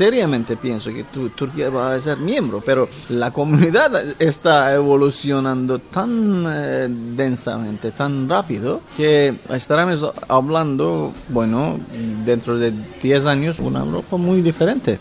seriamente pienso que Turquía va a ser miembro, pero la comunidad está evolucionando tan eh, densamente, tan rápido, que estaremos hablando, bueno, dentro de 10 años, una Europa muy diferente.